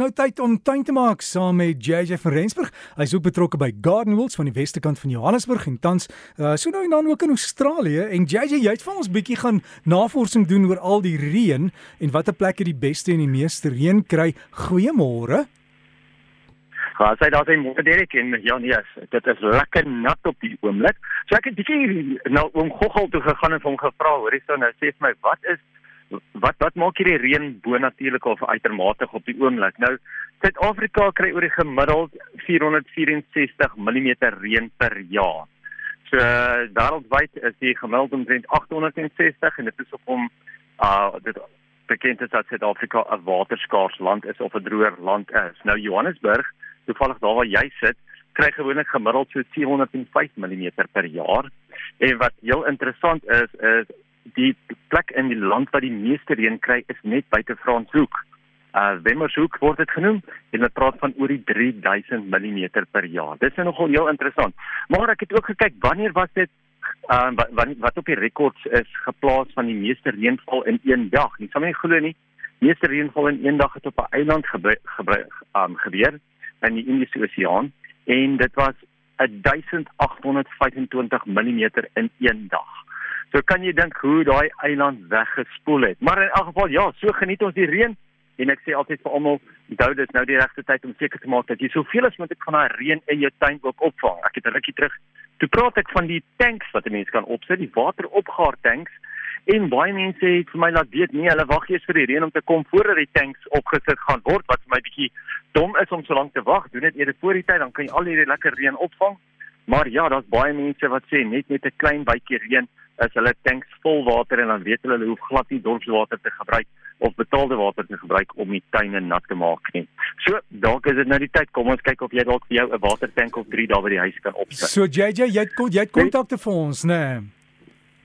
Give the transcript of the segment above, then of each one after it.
nou tyd om tuin te maak saam met JJ van Rensburg. Hy's ook betrokke by Garden Wheels van die weste kant van Johannesburg en tans uh, so nou en dan ook in Australië. En JJ, jy het vir ons bietjie gaan navorsing doen oor al die reën en watter plekke die beste en die meeste reën kry. Goeiemôre. Ja, sy daar sien môre Derek en ja nee, dit is lekker nat op die oomblik. So ek het bietjie nou oom Goggel toe gegaan en hom gevra, hoor jy nou sê vir my, wat is wat wat maak hierdie reën bo natuurlik of uitermate op die oomblik? Nou Suid-Afrika kry oor die gemiddeld 464 mm reën per jaar. So wêreldwyd is die gemiddeld omtrent 860 en dit is op om uh dit bekend is dat Suid-Afrika 'n waterskaars land is of 'n droër land is. Nou Johannesburg, toevallig daar waar jy sit, kry gewoonlik gemiddeld so 705 mm per jaar. En wat heel interessant is is die plek in die land wat die meeste reën kry is net buite Franshoek. Uh Wemmershoek word dit genoem en dit praat van oor die 3000 mm per jaar. Dit is nogal heel interessant. Maar ek het ook gekyk wanneer was dit uh wat wat op die rekords is geplaas van die meeste reënval in een dag. Nie sal my glo nie. Meeste reënval in een dag het op 'n eiland gebeur um, gebeur in die Indiese Oseaan en dit was 1825 mm in een dag. So kan jy dink hoe daai eiland weggespoel het. Maar in elk geval ja, so geniet ons die reën en ek sê altyd vir almal, onthou dit nou die regte tyd om seker te maak dat jy soveel as moontlik van daai reën in jou tuin ook opvang. Ek het 'n rukkie terug toe praat ek van die tanks wat 'n mens kan opsit, die wateropgaar tanks. En baie mense het vir my laat weet nee, hulle wag eers vir die reën om te kom voordat die tanks opgesit gaan word wat vir my bietjie dom is om so lank te wag. Doen dit eerder voor die tyd dan kan jy al hierdie lekker reën opvang. Maar ja, daar's baie mense wat sê net met 'n klein bytjie reën is hulle tanks vol water en dan weet hulle hoef glad nie dorpswater te gebruik of betaalde water te gebruik om die tuine nat te maak nie. So, dalk is dit nou die tyd. Kom ons kyk of jy dalk vir jou 'n watertank of 3 daar by die huis kan opsit. So JJ, jy het jy het kontakte vir ons, né? Nee?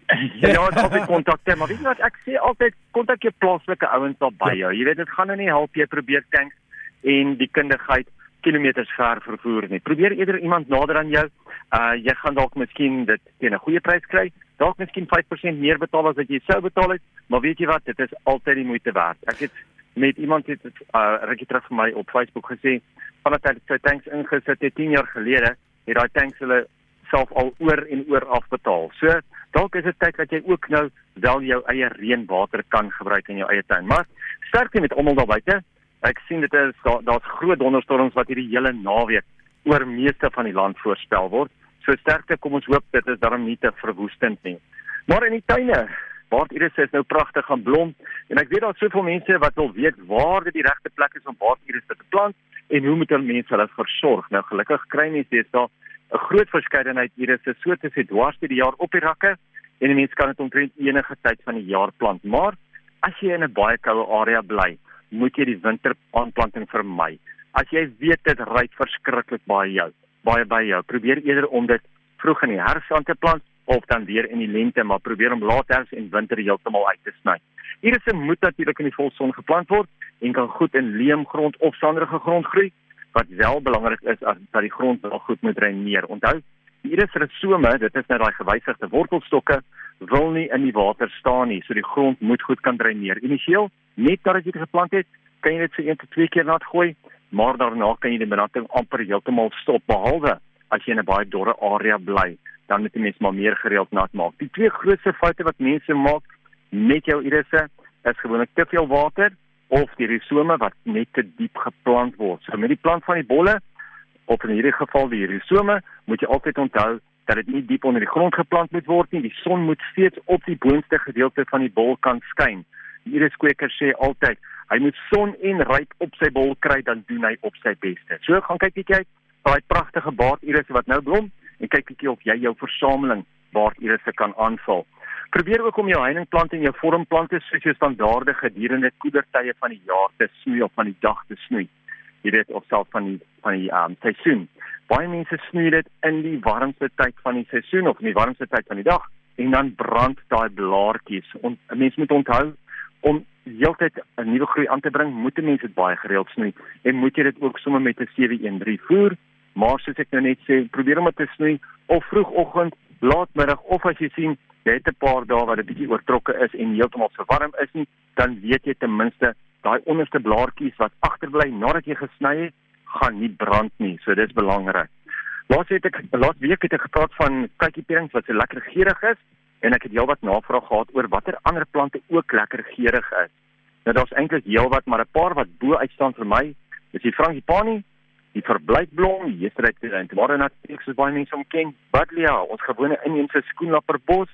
ja, ek het kontakte, maar weet jy wat ek sê altyd kontak jou plaaslike ouens daar by jou. Jy weet dit gaan nou nie help jy probeer tanks en die kundigheid kilometers ver vervoer nie. Probeer eerder iemand nader aan jou. Uh jy gaan dalk miskien dit teen 'n goeie prys kry dalk miskien 5% meer betaal as wat jy sou betaal het, maar weet jy wat, dit is altyd die moeite werd. Ek het met iemand het uh rukkie terug vir my op Facebook gesê vandat hy sy tanks ingesit het 10 jaar gelede, het daai tanks hulle self al oor en oor afbetaal. So dalk is dit tyd dat jy ook nou wel jou eie reënwater kan gebruik in jou eie tuin. Maar sterkte met almal daar buite. Ek sien dit is daar's daar groot donderstorms wat hierdie hele naweek oor meeste van die land voorspel word. So sterkte, kom ons hoop dit is daarom nie te verwoestend nie. Maar in die tuine, waar iris is nou pragtig gaan blom en ek weet daar soveel mense wat wil weet waar dit die regte plek is om waar iris te plant en hoe moet hulle mense hulle versorg. Nou gelukkig kry mense dit daar 'n groot verskeidenheid iris is so te sê dwars deur die jaar op die rakke en mense kan dit omtrent enige tyd van die jaar plant. Maar as jy in 'n baie koue area bly, moet jy die winteraanplanting vermy. As jy weet dit ry verskriklik baie jou baie by jou. Probeer eerder om dit vroeg in die herfs aan te plant of dan weer in die lente, maar probeer om laat herfs en winter heeltemal uit te sny. Iris moet natuurlik in die volson geplant word en kan goed in leemgrond of sanderige grond groei. Wat wel belangrik is as dat die grond wel goed moet dreineer. Onthou, iris rhizome, dit is nou daai gewysigde wortelstokke, wil nie in die water staan nie, so die grond moet goed kan dreineer. Initieel, net nadat jy dit geplant het, kan jy dit so 1 tot 2 keer nat gooi maar daarna kan jy die benatting amper heeltemal stop behalwe as jy in 'n baie dorre area bly, dan moet jy mens maar meer gereeld nat maak. Die twee grootste foute wat mense maak met jou irisse is gewoonlik te veel water of die rhizome wat net te diep geplant word. So met die plant van die bolle of in hierdie geval die rhizome, moet jy altyd onthou dat dit nie diep onder die grond geplant moet word nie. Die son moet steeds op die boonste gedeelte van die bol kan skyn. Die iriskweker sê altyd Hy moet son en ryp op sy bol kry dan doen hy op sy beste. So gaan kyk bietjie uit daai pragtige baardirisse wat nou blom en kyk bietjie of jy jou versameling baardirisse kan aanval. Probeer ook om jou heuningplante en jou vormplante soos jou standaarde gedurende koelertye van die jaar te snoei of van die dag te snoei. Jy weet of self van die van die um seisoen. Baie mense snoei dit in die warmste tyd van die seisoen of in die warmste tyd van die dag en dan brand daai blaartjies. En 'n mens moet onthou om heeltyd 'n nuwe groei aan te bring, moet 'n mens dit baie gereeld snoei en moet jy dit ook sommer met 'n 713 voer. Maar soos ek nou net sê, probeer om dit te snoei of vroegoggend, laatmiddag of as jy sien jy het 'n paar dae wat dit bietjie oortrokke is en heeltemal so warm is nie, dan weet jy ten minste daai onderste blaartjies wat agterbly nadat jy gesny het, gaan nie brand nie. So dis belangrik. Laas het ek laas week het ek gepraat van kykiepierings wat so lekker geurig is en ek het heelwat navraag gehad oor watter ander plante ook lekker geurig is. Nou daar's eintlik heelwat, maar 'n paar wat bo uitstaan vir my, is die frangipani, die verblyfblom, die yesterday tomorrow natuurlik soos baie mense hom ken, buddleia, ons gewone inheemse skoenlapperbos,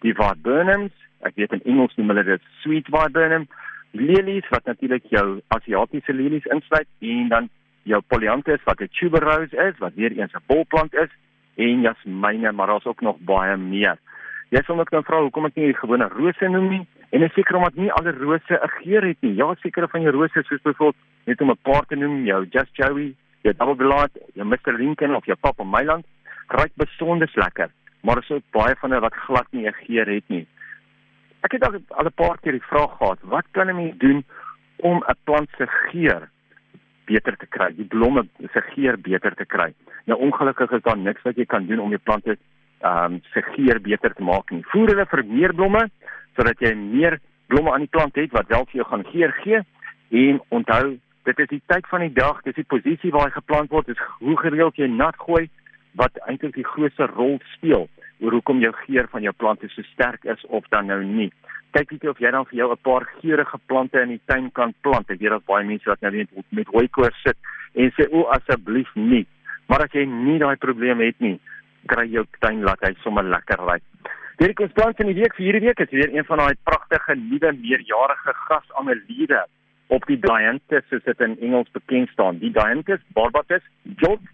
die viburnums, ek weet in Engels noem hulle dit sweet viburnum, lilies wat natuurlik jou Asiatiese lilies insluit en dan jou polyanthus wat 'n tuberose is wat weer eens 'n bolplant is en jasmyne, maar daar's ook nog baie meer. Jy sal net nou vra hoekom ek nie die gewone rose noem nie en ek seker omdat nie alle rose 'n geur het nie. Ja, sekere van jou rose soos byvoorbeeld net om 'n paar te noem, jou Just Joey, jou Double Delight, jou Mr Lincoln of jou Papa Myland, ruik besonder lekker, maar daar is ook baie van hulle wat glad nie 'n geur het nie. Ek het al 'n paar keer die vraag gehad, wat kan 'n mens doen om 'n plant se geur beter te kry, die blomme se geur beter te kry. Nou ongelukkig is daar niks wat jy kan doen om jou plante ehm um, se geur beter te maak nie. Voer hulle vir meer blomme sodat jy meer blomme aan die plant het wat wel vir jou gaan geur gee en onthou dit is die tyd van die dag, dis die posisie waar hy geplant word, is hoe gereeld jy nat gooi wat eintlik die grootste rol speel oor hoekom jou geur van jou plante so sterk is of dan nou nie kyk net of jy dan vir jou 'n paar geurende plante in die tuin kan plant. Ek weet daar's baie mense wat nou net met hooikoors sit en sê o asseblief nie. Maar as jy nie daai probleem het nie, kry jou tuin laat hy sommer lekker lyk. Hierdie konstans in die week vir hierdie week is weer een van daai pragtige nuwe meerjarige grasameliede op die Dianthus soos dit in Engels bekend staan. Die Dianthus barbatus jolt.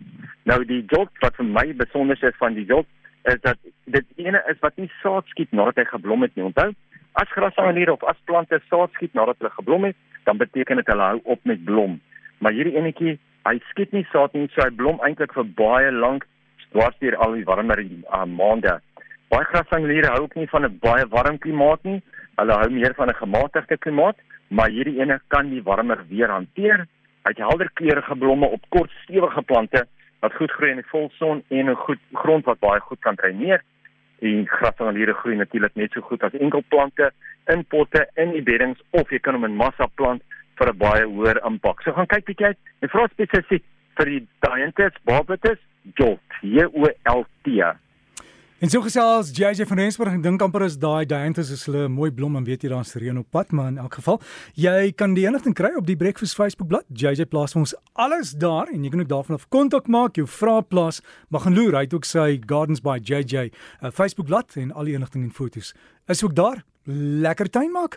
Nou die jolt wat vir my besonder is van die jolt is dat dit ene is wat nie saad skiet nadat hy geblom het nie. Onthou, As grasangeliere of as plante saad skiet nadat hulle geblom het, dan beteken dit hulle hou op met blom. Maar hierdie enetjie, hy skiet nie saad nie, so hy blom eintlik vir baie lank dwars deur al die warmer uh, maande. Baie grasangeliere hou ook nie van 'n baie warm klimaat nie. Hulle hou meer van 'n gematigde klimaat, maar hierdie ene kan die warmer weer hanteer. Hy het helder kleurige blomme op kort stewige plante wat goed groei in die volson en 'n goed grond wat baie goed kan dreineer en grasangeliere groei natuurlik net so goed as enkelplante in potte in die beddings of jy kan hom in massa plant vir 'n baie hoër impak. So gaan kyk bietjie uit en vra spesifiek vir die Dianthus barbatus Jolt, J O L T. En so gesels JJ van Rensburg. En dink amper is daai Dianthus is hulle mooi blom en weet jy daar's reën op pad maar in elk geval jy kan die enigste kry op die Breakfast Facebook bladsy. JJ plaas vir ons alles daar en jy kan ook daarvan af kontak maak jou vrae plaas maar gaan loer. Hy het ook sy Gardens by JJ uh, Facebook bladsy en al die enigting en fotos is ook daar. Lekker tuin maak